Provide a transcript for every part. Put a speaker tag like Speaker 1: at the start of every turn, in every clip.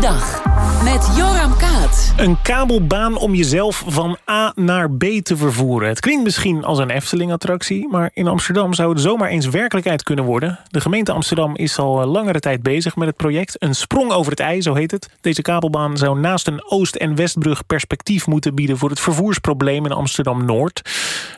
Speaker 1: dag. Met Joram Kaat.
Speaker 2: Een kabelbaan om jezelf van A naar B te vervoeren. Het klinkt misschien als een Efteling-attractie... maar in Amsterdam zou het zomaar eens werkelijkheid kunnen worden. De gemeente Amsterdam is al langere tijd bezig met het project. Een sprong over het ei, zo heet het. Deze kabelbaan zou naast een Oost- en Westbrug perspectief moeten bieden... voor het vervoersprobleem in Amsterdam-Noord.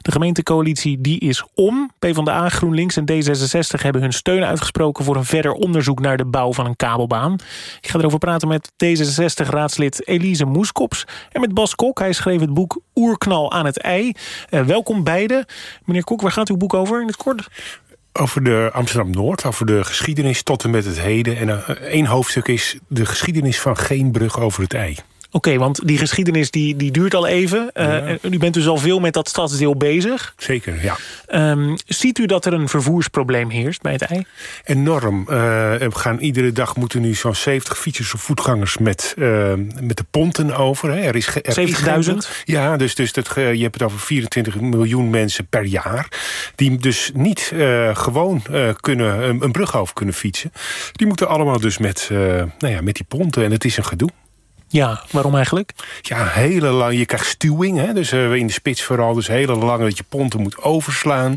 Speaker 2: De gemeentecoalitie die is om. PvdA, GroenLinks en D66 hebben hun steun uitgesproken... voor een verder onderzoek naar de bouw van een kabelbaan. Ik ga erover praten met D66-raadslid Elise Moeskops... en met Bas Kok. Hij schreef het boek Oerknal aan het ei. Uh, welkom beiden. Meneer Kok, waar gaat uw boek over in het kort?
Speaker 3: over de Amsterdam-Noord, over de geschiedenis tot en met het heden. En uh, één hoofdstuk is de geschiedenis van geen brug over het ei.
Speaker 2: Oké, want die geschiedenis die, die duurt al even. Uh, ja. U bent dus al veel met dat stadsdeel bezig.
Speaker 3: Zeker, ja.
Speaker 2: Um, ziet u dat er een vervoersprobleem heerst bij het ei?
Speaker 3: Enorm. Uh, we gaan iedere dag moeten nu zo'n 70 fietsers of voetgangers met, uh, met de ponten over. Hè. Er is
Speaker 2: 70.000?
Speaker 3: Ja, dus, dus dat, je hebt het over 24 miljoen mensen per jaar. Die dus niet gewoon kunnen, een, een, brug over kunnen fietsen. Die moeten allemaal dus met, nou ja, met die ponten. En het is een gedoe.
Speaker 2: Ja, waarom eigenlijk?
Speaker 3: Ja, hele lang. Je krijgt stuwing, hè? dus uh, in de spits vooral. Dus hele lang dat je ponten moet overslaan.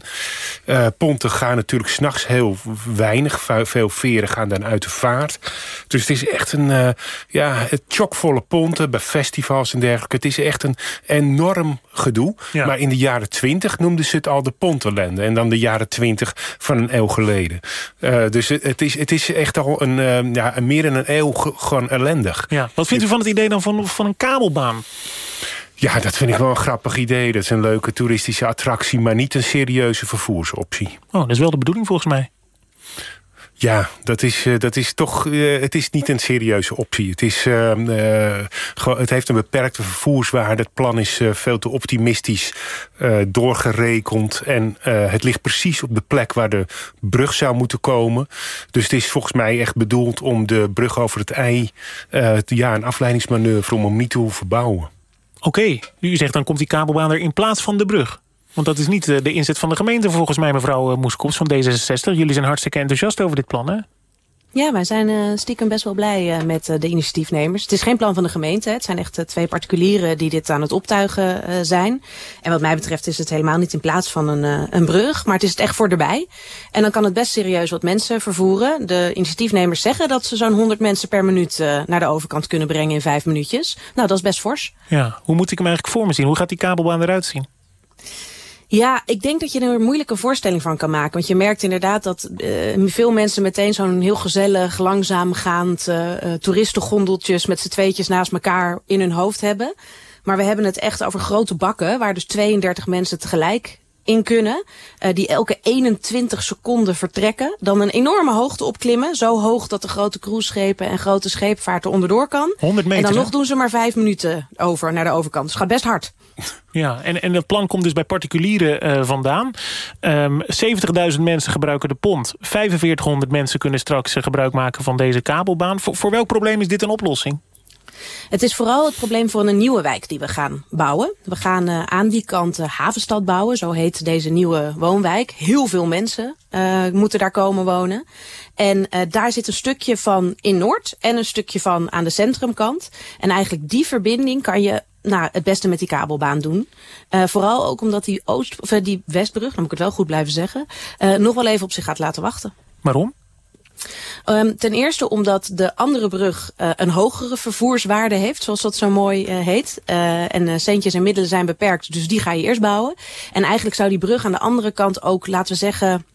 Speaker 3: Uh, ponten gaan natuurlijk s'nachts heel weinig. Veel veren gaan dan uit de vaart. Dus het is echt een uh, ja, chockvolle ponten bij festivals en dergelijke. Het is echt een enorm gedoe. Ja. Maar in de jaren twintig noemden ze het al de pontenlende. En dan de jaren twintig van een eeuw geleden. dus het is, het is echt al een, ja, meer dan een eeuw gewoon ellendig.
Speaker 2: Ja. Wat vindt u van het idee dan van, van een kabelbaan?
Speaker 3: Ja, dat vind ik wel een grappig idee. Dat is een leuke toeristische attractie... maar niet een serieuze vervoersoptie.
Speaker 2: Oh, dat is wel de bedoeling volgens mij.
Speaker 3: Ja, dat is, uh, dat is toch. Uh, het is niet een serieuze optie. Het, is, uh, het heeft een beperkte vervoerswaarde. Het plan is veel te optimistisch doorgerekend. En het ligt precies op de plek waar de brug zou moeten komen. Dus het is volgens mij echt bedoeld om de brug over het ei. ja, een afleidingsmanoeuvre om hem niet te hoeven bouwen.
Speaker 2: Oké, okay. u zegt dan komt die kabelbaan er in plaats van de brug. Want dat is niet de inzet van de gemeente volgens mij, mevrouw Moeskops van D66. Jullie zijn hartstikke enthousiast over dit plan, hè?
Speaker 4: Ja, wij zijn uh, stiekem best wel blij uh, met uh, de initiatiefnemers. Het is geen plan van de gemeente. Hè. Het zijn echt twee particulieren die dit aan het optuigen zijn. En wat mij betreft is het helemaal niet in plaats van een, een brug. Maar het is het echt voor erbij. En dan kan het best serieus wat mensen vervoeren. De initiatiefnemers zeggen dat ze zo'n 100 mensen per minuut naar de overkant kunnen brengen in vijf minuutjes. Nou, dat is best fors.
Speaker 2: Ja, hoe moet ik hem eigenlijk voor me zien? Hoe gaat die kabelbaan eruit zien?
Speaker 4: Ja, ik denk dat je er een moeilijke voorstelling van kan maken. Want je merkt inderdaad dat uh, veel mensen meteen zo'n heel gezellig, langzaamgaand uh, uh, toeristengondeltjes met z'n tweetjes naast elkaar in hun hoofd hebben. Maar we hebben het echt over grote bakken waar dus 32 mensen tegelijk in kunnen. Uh, die elke 21 seconden vertrekken. Dan een enorme hoogte opklimmen. Zo hoog dat de grote cruiseschepen en grote scheepvaart er onderdoor kan.
Speaker 2: 100 meter,
Speaker 4: en dan nog doen ze maar vijf minuten over naar de overkant. Dus het gaat best hard.
Speaker 2: Ja, en, en het plan komt dus bij particulieren uh, vandaan. Um, 70.000 mensen gebruiken de pont. 4500 mensen kunnen straks gebruik maken van deze kabelbaan. Voor, voor welk probleem is dit een oplossing?
Speaker 4: Het is vooral het probleem voor een nieuwe wijk die we gaan bouwen. We gaan uh, aan die kant Havenstad bouwen, zo heet deze nieuwe woonwijk. Heel veel mensen uh, moeten daar komen wonen. En daar zit een stukje van in Noord en een stukje van aan de centrumkant. En eigenlijk die verbinding kan je nou, het beste met die kabelbaan doen. Vooral ook omdat die, Oost, die Westbrug, dan moet ik het wel goed blijven zeggen, nog wel even op zich gaat laten wachten.
Speaker 2: Waarom?
Speaker 4: Um, ten eerste omdat de andere brug uh, een hogere vervoerswaarde heeft, zoals dat zo mooi uh, heet. Uh, en centjes en middelen zijn beperkt, dus die ga je eerst bouwen. En eigenlijk zou die brug aan de andere kant ook, laten we zeggen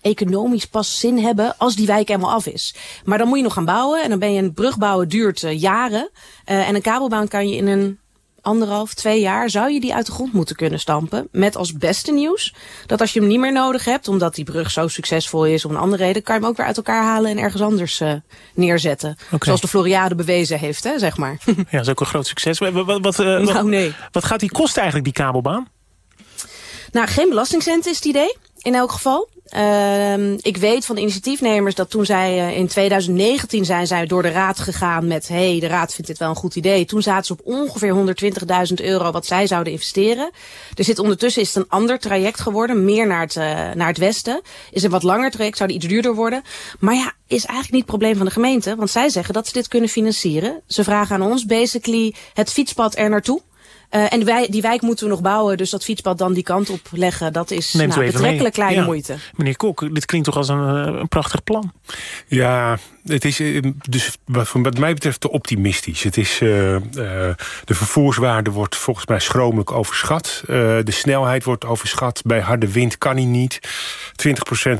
Speaker 4: economisch pas zin hebben als die wijk helemaal af is. Maar dan moet je nog gaan bouwen en dan ben je een brug bouwen duurt jaren. En een kabelbaan kan je in een anderhalf, twee jaar zou je die uit de grond moeten kunnen stampen. Met als beste nieuws dat als je hem niet meer nodig hebt, omdat die brug zo succesvol is om een andere reden, kan je hem ook weer uit elkaar halen en ergens anders uh, neerzetten. Okay. Zoals de Floriade bewezen heeft, hè, zeg maar.
Speaker 2: Ja, dat is ook een groot succes. Wat, wat, wat,
Speaker 4: nou, nee.
Speaker 2: wat gaat die kosten eigenlijk, die kabelbaan?
Speaker 4: Nou, geen belastingcent is het idee. In elk geval. Uh, ik weet van de initiatiefnemers dat toen zij uh, in 2019 zijn zij door de raad gegaan met... hey, de raad vindt dit wel een goed idee. Toen zaten ze op ongeveer 120.000 euro wat zij zouden investeren. Er zit ondertussen is het een ander traject geworden, meer naar het, uh, naar het westen. Is een wat langer traject, zou die iets duurder worden. Maar ja, is eigenlijk niet het probleem van de gemeente. Want zij zeggen dat ze dit kunnen financieren. Ze vragen aan ons basically het fietspad er naartoe. Uh, en wij, die wijk moeten we nog bouwen, dus dat fietspad dan die kant op leggen, dat is
Speaker 2: Neemt
Speaker 4: nou, betrekkelijk
Speaker 2: mee.
Speaker 4: kleine
Speaker 2: ja.
Speaker 4: moeite.
Speaker 2: Meneer Kok, dit klinkt toch als een, een prachtig plan?
Speaker 3: Ja, het is dus wat mij betreft te optimistisch. Het is, uh, uh, de vervoerswaarde wordt volgens mij schromelijk overschat. de snelheid wordt overschat. Bij harde wind kan hij niet. 20%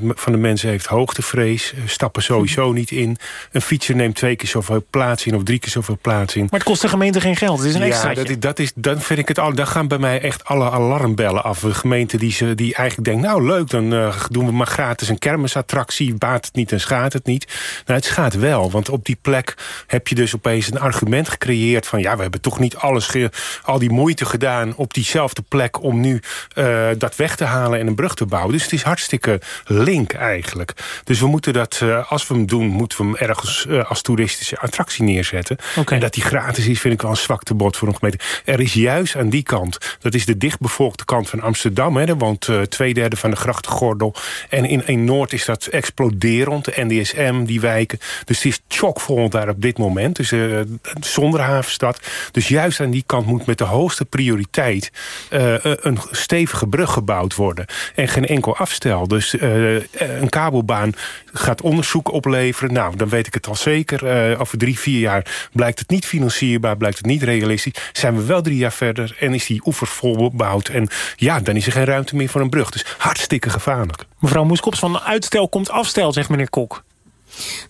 Speaker 3: van de mensen heeft hoogtevrees. stappen sowieso niet in. Een fietser neemt twee keer zoveel plaats in of drie keer zoveel plaats in.
Speaker 2: Maar het kost de gemeente geen geld. Het is een
Speaker 3: ja. Dat is, dat is, dan vind ik het al. Dan gaan bij mij echt alle alarmbellen af. De gemeente die, ze, die eigenlijk denkt, nou leuk, dan uh, doen we maar gratis een kermisattractie. Baat het niet en schaadt het niet. Nou, het schaadt wel, want op die plek heb je dus opeens een argument gecreëerd van, ja, we hebben toch niet alles, al die moeite gedaan op diezelfde plek om nu uh, dat weg te halen en een brug te bouwen. Dus het is hartstikke link eigenlijk. Dus we moeten dat, uh, als we hem doen, moeten we hem ergens als toeristische attractie neerzetten.
Speaker 2: Okay.
Speaker 3: En dat die gratis is, vind ik wel een zwaktebod voor een gemeente. Er is juist aan die kant, dat is de dichtbevolkte kant van Amsterdam. Hè, er woont uh, twee derde van de grachtengordel. En in, in Noord is dat exploderend, de NDSM, die wijken. Dus het is chockvol daar op dit moment. Dus uh, zonder havenstad. Dus juist aan die kant moet met de hoogste prioriteit uh, een stevige brug gebouwd worden. En geen enkel afstel. Dus een kabelbaan gaat onderzoek opleveren. Nou, dan weet ik het al zeker. over drie, vier jaar blijkt het niet financierbaar, blijkt het niet realistisch. Zijn we wel drie jaar en is die oever volbouwd. En ja, dan is er geen ruimte meer voor een brug. Dus hartstikke gevaarlijk.
Speaker 2: Mevrouw Moeskops, van uitstel komt afstel, zegt meneer Kok.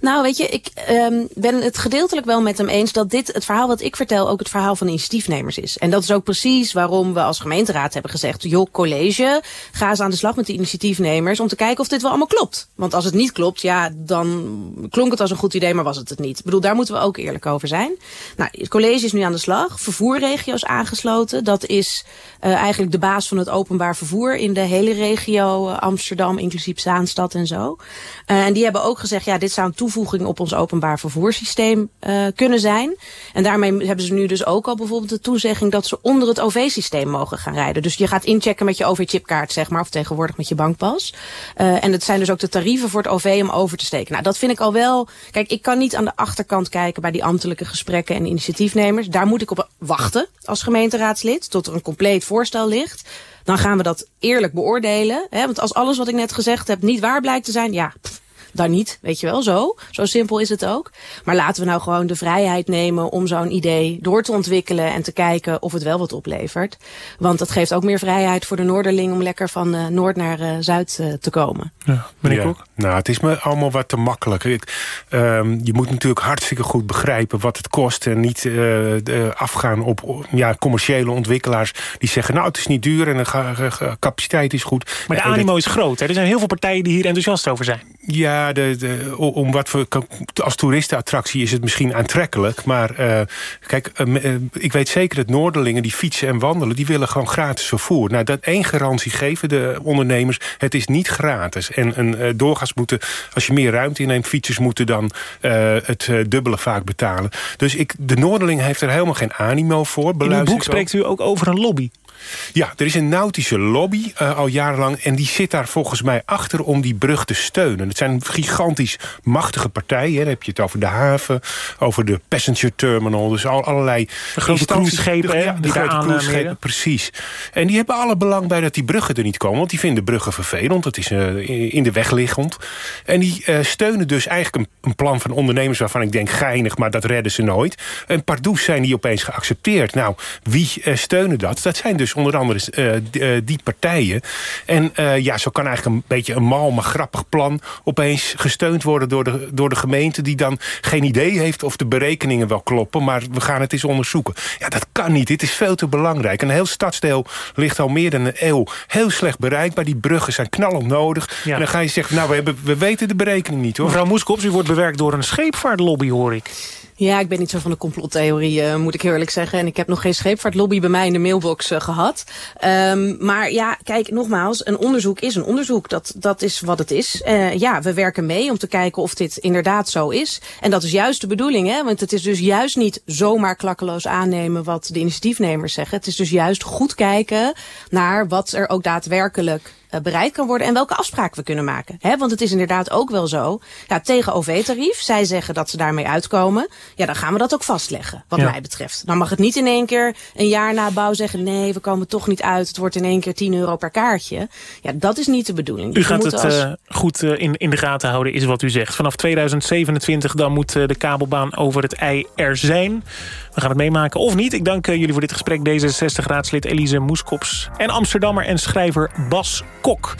Speaker 4: Nou, weet je, ik um, ben het gedeeltelijk wel met hem eens dat dit, het verhaal wat ik vertel, ook het verhaal van initiatiefnemers is. En dat is ook precies waarom we als gemeenteraad hebben gezegd, joh, college, ga eens aan de slag met de initiatiefnemers om te kijken of dit wel allemaal klopt. Want als het niet klopt, ja, dan klonk het als een goed idee, maar was het het niet. Ik bedoel, daar moeten we ook eerlijk over zijn. Nou, het college is nu aan de slag, vervoerregio's aangesloten. Dat is uh, eigenlijk de baas van het openbaar vervoer in de hele regio uh, Amsterdam, inclusief Zaanstad en zo. Uh, en die hebben ook gezegd, ja, dit zou een toevoeging op ons openbaar vervoerssysteem uh, kunnen zijn. En daarmee hebben ze nu dus ook al bijvoorbeeld de toezegging dat ze onder het OV-systeem mogen gaan rijden. Dus je gaat inchecken met je OV-chipkaart, zeg maar, of tegenwoordig met je bankpas. Uh, en het zijn dus ook de tarieven voor het OV om over te steken. Nou, dat vind ik al wel. Kijk, ik kan niet aan de achterkant kijken bij die ambtelijke gesprekken en initiatiefnemers. Daar moet ik op wachten als gemeenteraadslid tot er een compleet voorstel ligt. Dan gaan we dat eerlijk beoordelen. Hè? Want als alles wat ik net gezegd heb niet waar blijkt te zijn, ja, dan niet, weet je wel, zo. Zo simpel is het ook. Maar laten we nou gewoon de vrijheid nemen om zo'n idee door te ontwikkelen en te kijken of het wel wat oplevert. Want dat geeft ook meer vrijheid voor de Noorderling om lekker van uh, Noord naar uh, Zuid uh, te komen.
Speaker 2: Ja, meneer
Speaker 3: ja.
Speaker 2: Kok?
Speaker 3: Nou, het is me allemaal wat te makkelijk. Ik, um, je moet natuurlijk hartstikke goed begrijpen wat het kost en niet afgaan op ja, commerciële ontwikkelaars die zeggen, nou, het is niet duur en de capaciteit is goed.
Speaker 2: Maar de animo is groot. Hè? Er zijn heel veel partijen die hier enthousiast over zijn.
Speaker 3: Ja, de, de, om wat voor, als toeristenattractie is het misschien aantrekkelijk. Maar uh, kijk, uh, ik weet zeker dat Noorderlingen die fietsen en wandelen... die willen gewoon gratis vervoer. Nou, dat één garantie geven de ondernemers. Het is niet gratis. En een uh, doorgaans moeten, als je meer ruimte inneemt... fietsers moeten dan het dubbele vaak betalen. Dus ik, de Noorderling heeft er helemaal geen animo voor.
Speaker 2: In uw boek spreekt u ook over een lobby.
Speaker 3: Ja, er is een nautische lobby uh, al jarenlang. En die zit daar volgens mij achter om die brug te steunen. Het zijn gigantisch machtige partijen. Dan heb je het over de haven, over de passenger terminal. Dus al, allerlei...
Speaker 2: De grote cruiseschepen,
Speaker 3: ja, de grote cruiseschepen, precies. En die hebben alle belang bij dat die bruggen er niet komen. Want die vinden bruggen vervelend. Dat is uh, in de weg liggend. En die uh, steunen dus eigenlijk een, een, plan van ondernemers... waarvan ik denk geinig, maar dat redden ze nooit. En pardoes zijn die opeens geaccepteerd. Nou, wie steunen dat? Dat zijn dus onder andere uh, die, die, partijen. En uh, ja, zo kan eigenlijk een beetje een mal, maar grappig plan... opeens gesteund worden door de, door de gemeente... die dan geen idee heeft of de berekeningen wel kloppen... maar we gaan het eens onderzoeken. Ja, dat kan niet. Dit is veel te belangrijk. Een heel stadsdeel ligt al meer dan een eeuw heel slecht bereikbaar. Die bruggen zijn knallend nodig. Ja. En dan ga je zeggen, nou, we, hebben, we weten de berekening niet, hoor.
Speaker 2: Mevrouw Moeskops, u wordt bewerkt door een scheepvaartlobby, hoor ik.
Speaker 4: Ja, ik ben niet zo van de complottheorieën, moet ik eerlijk zeggen. En ik heb nog geen scheepvaartlobby bij mij in de mailbox uh, gehad. Um, maar ja, kijk, nogmaals, een onderzoek is een onderzoek. Dat, dat is wat het is. Uh, ja, we werken mee om te kijken of dit inderdaad zo is. En dat is juist de bedoeling, hè? Want het is dus juist niet zomaar klakkeloos aannemen wat de initiatiefnemers zeggen. Het is dus juist goed kijken naar wat er ook daadwerkelijk uh, bereid kan worden en welke afspraken we kunnen maken. He, want het is inderdaad ook wel zo, ja, tegen OV-tarief, zij zeggen dat ze daarmee uitkomen, ja, dan gaan we dat ook vastleggen, wat ja. mij betreft. Dan mag het niet in één keer een jaar na bouw zeggen, nee, we komen toch niet uit, het wordt in één keer 10 euro per kaartje. Ja, dat is niet de bedoeling.
Speaker 2: U gaat het als... uh, goed uh, in, in de gaten houden, is wat u zegt. Vanaf 2027 dan moet de kabelbaan over het ei er zijn. We gaan het meemaken of niet. Ik dank jullie voor dit gesprek. D66-raadslid Elise Moeskops en Amsterdammer en schrijver Bas Kok.